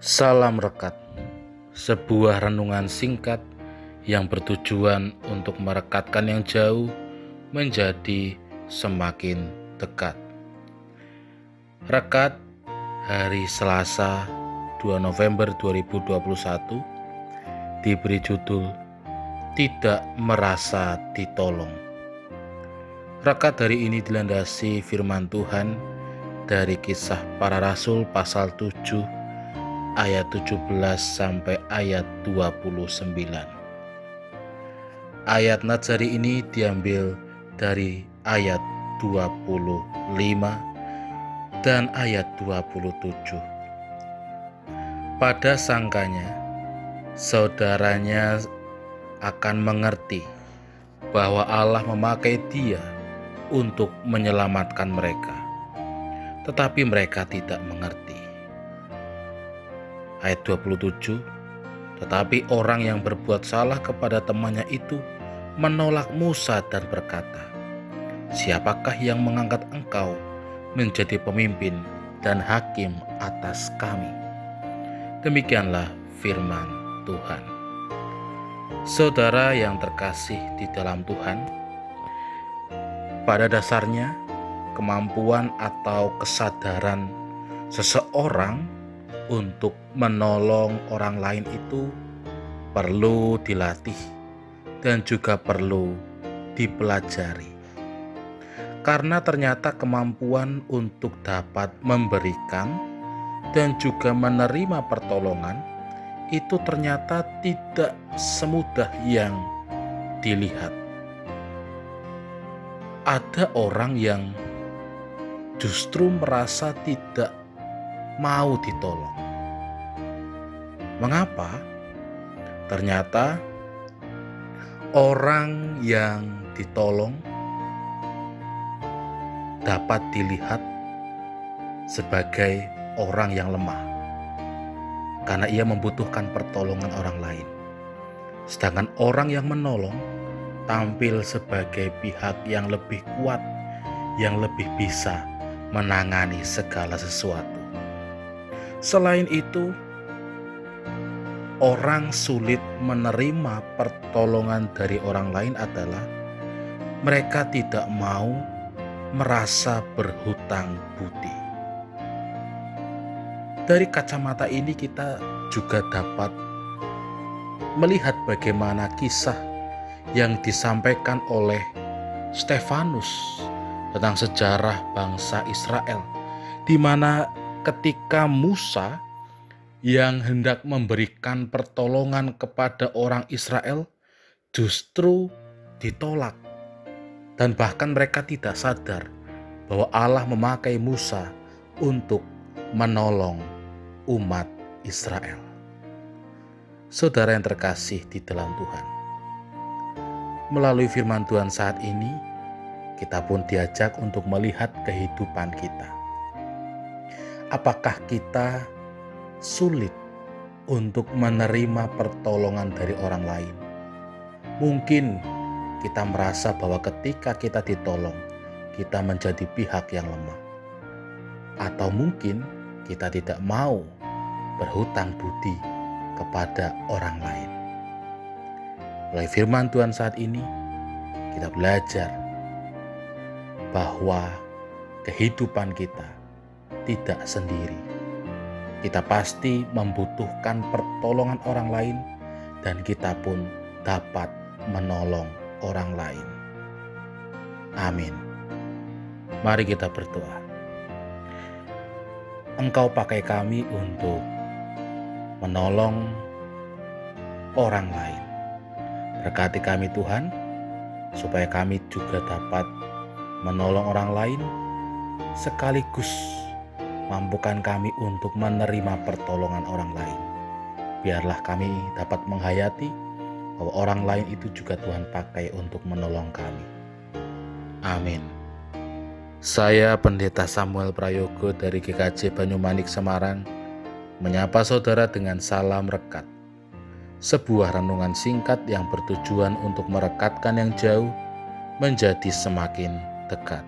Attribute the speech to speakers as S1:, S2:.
S1: Salam Rekat, sebuah renungan singkat yang bertujuan untuk merekatkan yang jauh menjadi semakin dekat. Rekat hari Selasa 2 November 2021 diberi judul Tidak Merasa Ditolong. Rekat hari ini dilandasi firman Tuhan dari kisah para rasul pasal 7 ayat 17 sampai ayat 29. Ayat Nazari ini diambil dari ayat 25 dan ayat 27. Pada sangkanya, saudaranya akan mengerti bahwa Allah memakai dia untuk menyelamatkan mereka, tetapi mereka tidak mengerti ayat 27 tetapi orang yang berbuat salah kepada temannya itu menolak Musa dan berkata siapakah yang mengangkat engkau menjadi pemimpin dan hakim atas kami demikianlah firman Tuhan. Saudara yang terkasih di dalam Tuhan pada dasarnya kemampuan atau kesadaran seseorang untuk menolong orang lain itu perlu dilatih dan juga perlu dipelajari. Karena ternyata kemampuan untuk dapat memberikan dan juga menerima pertolongan itu ternyata tidak semudah yang dilihat. Ada orang yang justru merasa tidak mau ditolong. Mengapa? Ternyata orang yang ditolong dapat dilihat sebagai orang yang lemah karena ia membutuhkan pertolongan orang lain. Sedangkan orang yang menolong tampil sebagai pihak yang lebih kuat, yang lebih bisa menangani segala sesuatu. Selain itu, orang sulit menerima pertolongan dari orang lain adalah mereka tidak mau merasa berhutang budi. Dari kacamata ini, kita juga dapat melihat bagaimana kisah yang disampaikan oleh Stefanus tentang sejarah bangsa Israel, di mana ketika Musa yang hendak memberikan pertolongan kepada orang Israel justru ditolak. Dan bahkan mereka tidak sadar bahwa Allah memakai Musa untuk menolong umat Israel. Saudara yang terkasih di dalam Tuhan. Melalui firman Tuhan saat ini, kita pun diajak untuk melihat kehidupan kita. Apakah kita sulit untuk menerima pertolongan dari orang lain. Mungkin kita merasa bahwa ketika kita ditolong, kita menjadi pihak yang lemah, atau mungkin kita tidak mau berhutang budi kepada orang lain. Oleh firman Tuhan saat ini, kita belajar bahwa kehidupan kita tidak sendiri kita pasti membutuhkan pertolongan orang lain, dan kita pun dapat menolong orang lain. Amin. Mari kita berdoa. Engkau pakai kami untuk menolong orang lain. Berkati kami, Tuhan, supaya kami juga dapat menolong orang lain sekaligus mampukan kami untuk menerima pertolongan orang lain. Biarlah kami dapat menghayati bahwa orang lain itu juga Tuhan pakai untuk menolong kami. Amin. Saya Pendeta Samuel Prayogo dari GKJ Banyumanik Semarang menyapa saudara dengan salam rekat. Sebuah renungan singkat yang bertujuan untuk merekatkan yang jauh menjadi semakin dekat.